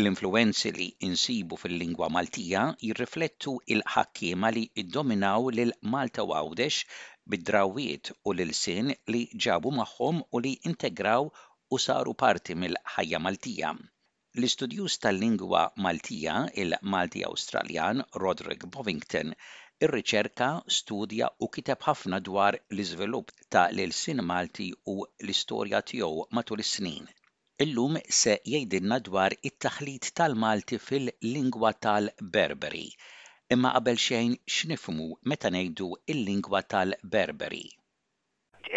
L-influwenzi li nsibu fil-lingwa Maltija jirriflettu l-ħakkiema li ddominaw lil Malta u Għawdex bid-drawwiet u l-ilsien li ġabu magħhom u li integraw u saru parti mill-ħajja Maltija. L-istudjuż tal-lingwa Maltija, il-Malti Awstraljan Roderick Bovington irriċerka, studja u kiteb ħafna dwar l-iżvilupp ta' l-ilsien Malti u l-istorja tiegħu matul is-snin. illum se jgħidilna dwar it-taħlit tal-Malti fil-lingwa tal-Berberi. Imma qabel xejn x'nifhmu meta ngħidu l-lingwa tal-Berberi?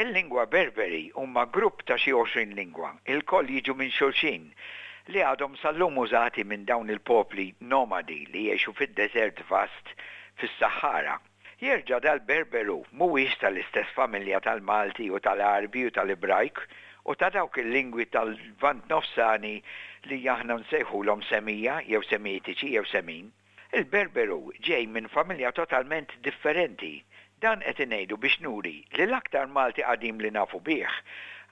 Il-lingwa Berberi huma grupp ta' xi għoxrin lingwa, ilkoll jiġu minn xulxin, li għadhom sal-lum użati minn dawn il-popli nomadi li jgħixu fid-deżert vast fis-Saħħara. Jerġa' dal-Berberu mhuwiex tal-istess familja tal-Malti u tal-Għarbi u tal-Ebrajk u ta' dawk il-lingwi tal-Lvant Nofsani li aħna nsejħulhom Semija jew Semitiċi jew Semin. Il-Berberu ġej minn familja totalment differenti. Dan qed ingħidu biex nuri li l-aktar Malti qadim li nafu bih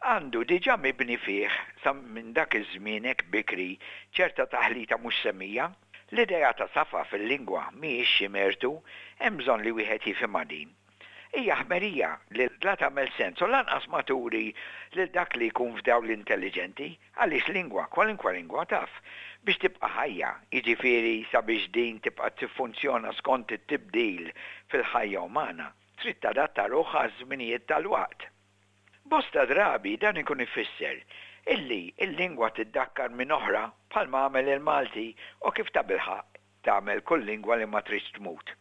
għandu diġà mibni fih sa minn dak iż-żmien hekk bikri ċerta taħlita mhux Semija. L-idea ta' safa fil-lingwa mhijiex xi mertu, hemm bżonn li wieħed jifhimha din. Hija ħmerija li la tagħmel sens u lanqas ma turi lil dak li jkun f'dawl intelliġenti, għaliex lingwa, kwalunkwe lingwa taf, biex tibqa' ħajja, jiġifieri sabiex din tibqa' tiffunzjona skont it-tibdil fil-ħajja umana, trid tadatta ruħha għaż-żminijiet tal-waqt. Bosta drabi dan ikun ifisser illi l-lingwa tiddakkar minn oħra bħalma għamel il-Malti u kif tabilħaqq tagħmel kull lingwa li ma tridx tmut.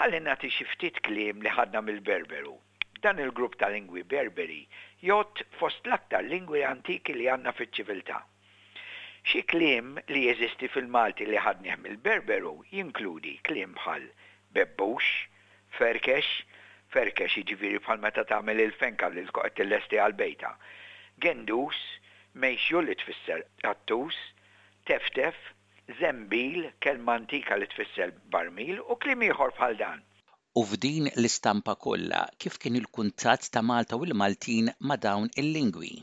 Ħalli nagħti xi ftit kliem li ħadna mill-Berberu. Dan il-grupp ta' lingwi Berberi jgħodd fost l-aktar lingwi antiki li għandna fiċ-ċiviltà. Xi kliem li jeżisti fil-Malti li ħadnih mill-Berberu jinkludi kliem bħal bebbux, Ferkex, ferkex, jiġifieri bħal meta tagħmel il-fenka li tkun qed tillesti għall-bejta. Gendus, mexju li tfisser qattus, teftef, żembil, kelma antika li tfisser barmil u kliem ieħor bħal dan. U f'din l-istampa kollha, kif kien il-kuntatt ta' Malta u l-Maltin ma' dawn il-lingwi?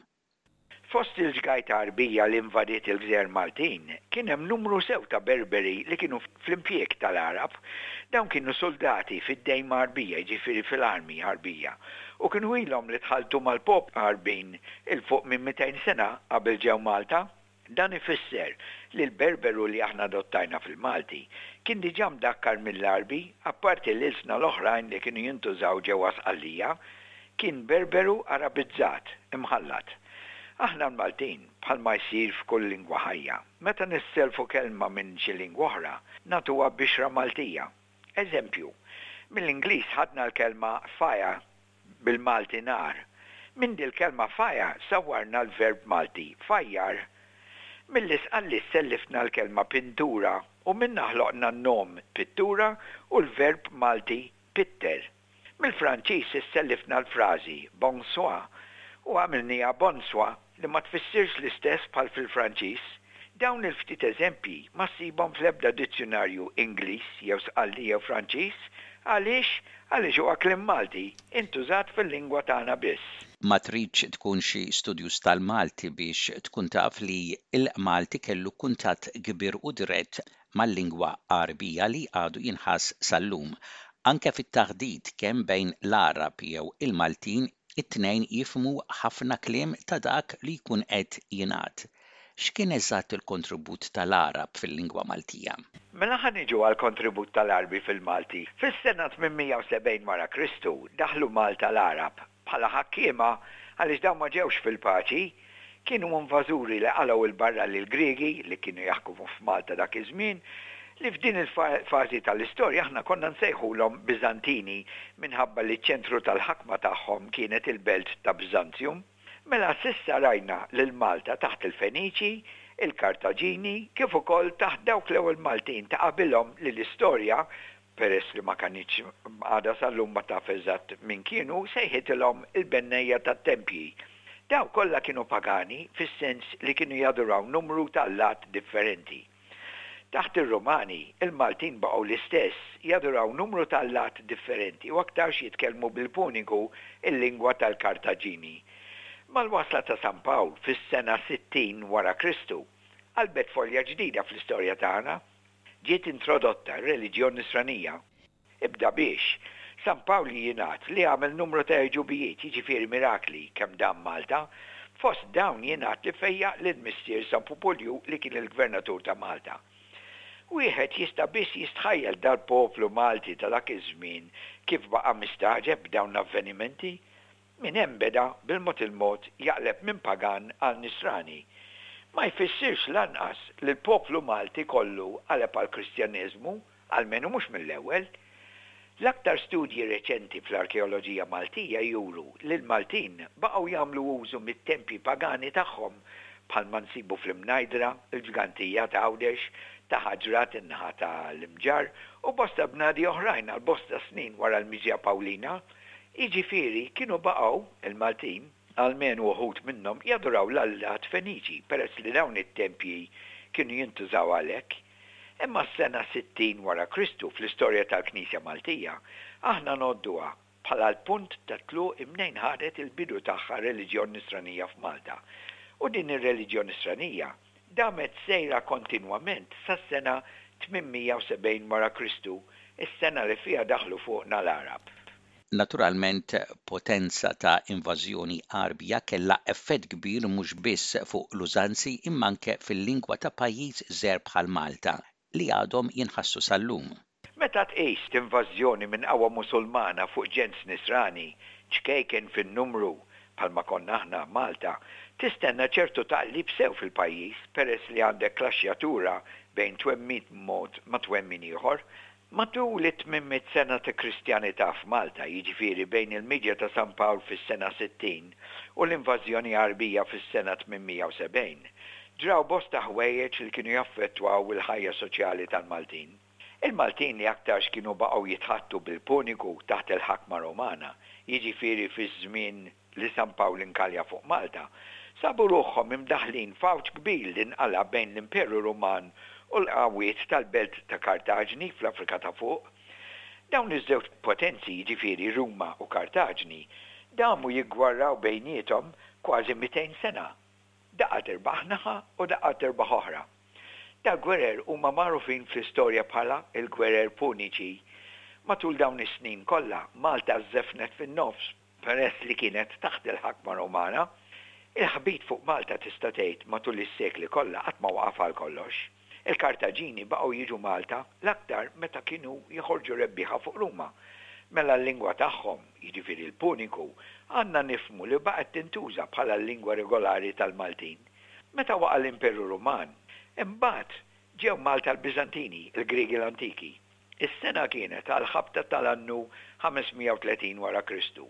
Fost il-ġgajta Għarbija li invadiet il-gżejjer Maltin, kien hemm numru sew ta' Berberi li kienu fl-impjieg tal-Għarab. Dawn kienu suldati fid-dejma Għarbija, jiġifieri fil-armi Għarbija, u kienu ilhom li dħaltu mal-pop Għarbin 'il fuq minn mitejn sena qabel ġew Malta. Dan ifisser li l-Berberu li aħna adottajna fil-Malti kien diġà mdakkar mill-Għarbi, apparti l-ilsna l-oħrajn li kienu jintużaw ġewwa Sqallija, kien Berberu Arabizzat, imħallat. Aħna l-Maltin, bħal ma jsir f'kull lingwa ħajja, meta nisselfu kelma minn xi lingwa oħra, nagħtuha bixra Maltija. Eżempju, mill-Ingliż ħadna l-kelma fire bil-Malti nar. Minn dil-kelma faja sawwarna l-verb Malti fajjar. Mill-Isqalliet sellifna l-kelma pintura u minnha ħloqna n-nom pittura u l-verb Malti pitter. Mill-Franċiż issellifna l-frażi bonsoir u għamilniha bonsoir. li ma tfissirx l-istess bħal fil-Franċiż, dawn il-ftit eżempji ma ssibhom fl-ebda dizzjunarju Ingliż jew Sqalli jew Franċiż. Għaliex? Għaliex huwa kliem Malti, intużat fil-lingwa tagħna biss. Ma tridx tkun xi studjuż tal-Malti biex tkun taf li l-Malti kellu kuntatt kbir u dirett mal-lingwa Għarbija li għadu jinħass sal-lum, anke fit-taħdit kemm bejn l-Għarab jew il-Maltin It-tnejn jifhmu ħafna kliem ta' dak li jkun qed jingħad. X'kien eżatt il-kontribut tal-Għarab fil-lingwa Maltija? Mela ħa niġu għall-kontribut tal-Għarbi fil-Malti. Fis-sena 870 wara Kristu daħlu Malta l-Għarab, bħala ħakkiema, għaliex dawn ma ġewx fil-paċi, Kienu invażuri li qalgħu 'l barra lill-Griegi li kienu jaħkmu f'Malta dak iż-żmien, li f'din il-fażi tal-istorja aħna konna nsejħulhom Biżantini minħabba li ċ-ċentru tal-ħakma tagħhom kienet il-belt ta' Byzantium. Mela s'issa rajna lil Malta taħt il-Feniċi, il-Kartaġini, kif ukoll taħt dawk l-ewwel Maltin ta' qabilhom li l-istorja, peress li ma kanitx għadha sal-lum ma taf eżatt min kienu, sejħitilhom il-bennejja tat-tempji. Dawk kollha kienu pagani fis-sens li kienu jaduraw numru ta' allat differenti. Taħt ir-Rumani, il-Maltin baqgħu l-istess, jaduraw numru ta' allat differenti u aktarx jitkellmu bil-Punigu, il-lingwa tal-Kartaġini. Mal-wasla ta' San Pawl fis-sena 60 wara Kristu, qalbet folja ġdida fl-istorja tagħna. Ġiet introdotta r-reliġjon Nisranija. Ibda biex, San Pawl jingħad li għamel numru ta' għeġubijiet, jiġifieri mirakli, kemm dam Malta. Fost dawn jingħad li fejjaq lil missier San Pupulju li kien il-gvernatur ta' Malta. Wieħed jista' biss jistħajjel dal-poplu Malti ta' dak iż-żmien kif baqa' mistagħġeb b'dawn l-avvenimenti. Minn hemm beda bil-mod il-mod jaqleb minn pagan għal nisrani. Ma jfissirx lanqas li l-poplu Malti kollu qaleb għall-Kristjaneżmu, almenu mhux mill-ewwel. L-aktar studji reċenti fl-arkeoloġija Maltija juru li l-Maltin baqgħu jagħmlu użu mit-tempji pagani tagħhom bħalma nsibu fl-Imnajdra, il-Ġgantija ta' Għawdex, ta' Ħaġrat in-naħa ta' l-Imġarr u bosta bnadi oħrajn għal bosta snin wara l-miġja Pawlina. Jiġifieri kienu baqgħu, il-Maltin, almenu uħud minnhom, jaduraw l-allat Feniċi peress li dawn it-tempji kienu jintużaw għalhekk. Imma s-sena 60 wara Kristu fl-istorja tal-Knisja Maltija aħna ngħodduha bħala l-punt tat-tluq imnejn ħadet il-bidu tagħha r-reliġjon Nisranija f'Malta u din ir-reliġjon Nisranija Damet sejra kontinwament sas-sena 870 wara Kristu, is-sena li fiha daħlu fuqna l-Għarab. Naturalment, potenza ta' invażjoni Għarbija kellha effett kbir mhux biss fuq l-użanzi imma anke fil-lingwa ta' pajjiż żgħir bħal Malta, li għadhom jinħassu sal-lum. Meta tqis l-invażjoni minn qawwa Musulmana fuq ġens Nisrani, ċkejken fin-numru, bħalma konna aħna, Malta, tistenna ċertu taqlib sew fil-pajjiż peress li għandek klaxxjatura bejn twemmin mod ma' twemmin ieħor. Matul it-tmien mitt sena ta' Kristjanità f'Malta, jiġifieri bejn il-miġja ta' San Pawl fis-sena 60 u l-invażjoni Għarbija fis-sena 870, ġraw bosta ħwejjeġ li kienu jaffettwaw il-ħajja soċjali tal-Maltin. Il-Maltin li aktarx kienu baqgħu jitħaddtu bil-Puniku taħt il-ħakma Romana, jiġifieri fiż-żmien li San Pawl inkalja fuq Malta, sabu ruħhom imdaħħlin f'għawġ kbir li nqala' bejn l-Imperu Ruman u l-qawwiet tal-belt ta' Kartaġni fl-Afrika ta' Fuq. Dawn iż-żewġ potenzi, jiġifieri Ruma u Kartaġni, damu jiggwarraw bejniethom kważi mitejn sena. Daqqa tirbaħ naħa u daqqa tirbaħ oħra. Da' gwerer huma magħrufin fl-istorja bħala l-gwerer Puniċi. Matul dawn is-snin kollha, Malta żżefnet fin-nofs peress li kienet taħt il-ħakma Rumana. Il-ħbit fuq Malta tista' tgħid matul is-sekli kollha qatt ma waqaf għal kollox. Il-Kartaġini baqgħu jiġu Malta l-aktar meta kienu joħorġu rebbieħa fuq Ruma. Mela l-lingwa tagħhom, jiġifieri l-Puniku, għandna nifhmu li baqgħet tintuża bħala l-lingwa regolari tal-Maltin. Meta waqa' l-Imperu Ruman, imbagħad ġew Malta l-Biżantini, il-Griegi l-antiki. Is-sena kienet għall-ħabta tal-annu 530 wara Kristu.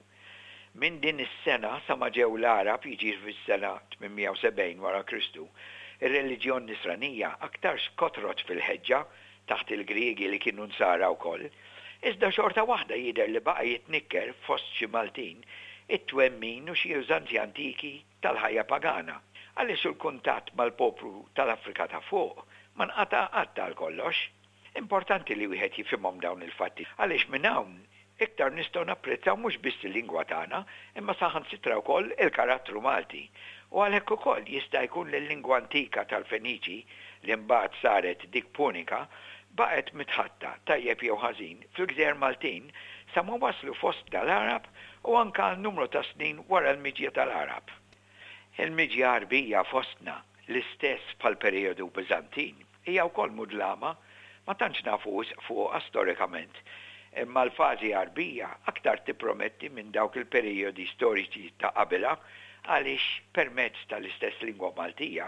Minn din is-sena sa ma ġew l-Għarab, jiġifi fis-sena 870 wara Kristu, ir-reliġjon Nisranija aktarx kotrot fil-ħeġġa taħt il-Griegi li kienu Nsara wkoll. Iżda xorta waħda jidher li baqa' jitnikker fost xi Maltin it-twemmin u xi użanzi antiki. tal-ħajja pagana, għaliex il-kuntatt mal-poplu tal-Afrika ta' Fuq ma nqata' qatt għal kollox. Importanti li wieħed jifhimhom dawn il-fatti għaliex minn hawn iktar nistgħu napprezzaw mhux biss il-lingwa tagħna imma saħansitra wkoll il-karattru Malti u għalhekk ukoll jista' jkun li l-lingwa antika tal-Feniċi li mbagħad saret dik Punika Baqgħet mitħatta, tajjeb jew ħażin, fil-gżejjer Maltin sa ma waslu fostna l-Għarab u anke għal numru ta' snin wara l-miġja tal-Għarab. Il-miġja Għarbija fostna, l-istess bħall-perijodu Biżantin, hija wkoll mudlama, ma tantx nafu wisq fuqha storikament, imma l-fażi Għarbija aktar tipprometti minn dawk il-perijodi storiċi ta' qabilha għaliex permezz tal-istess lingwa Maltija,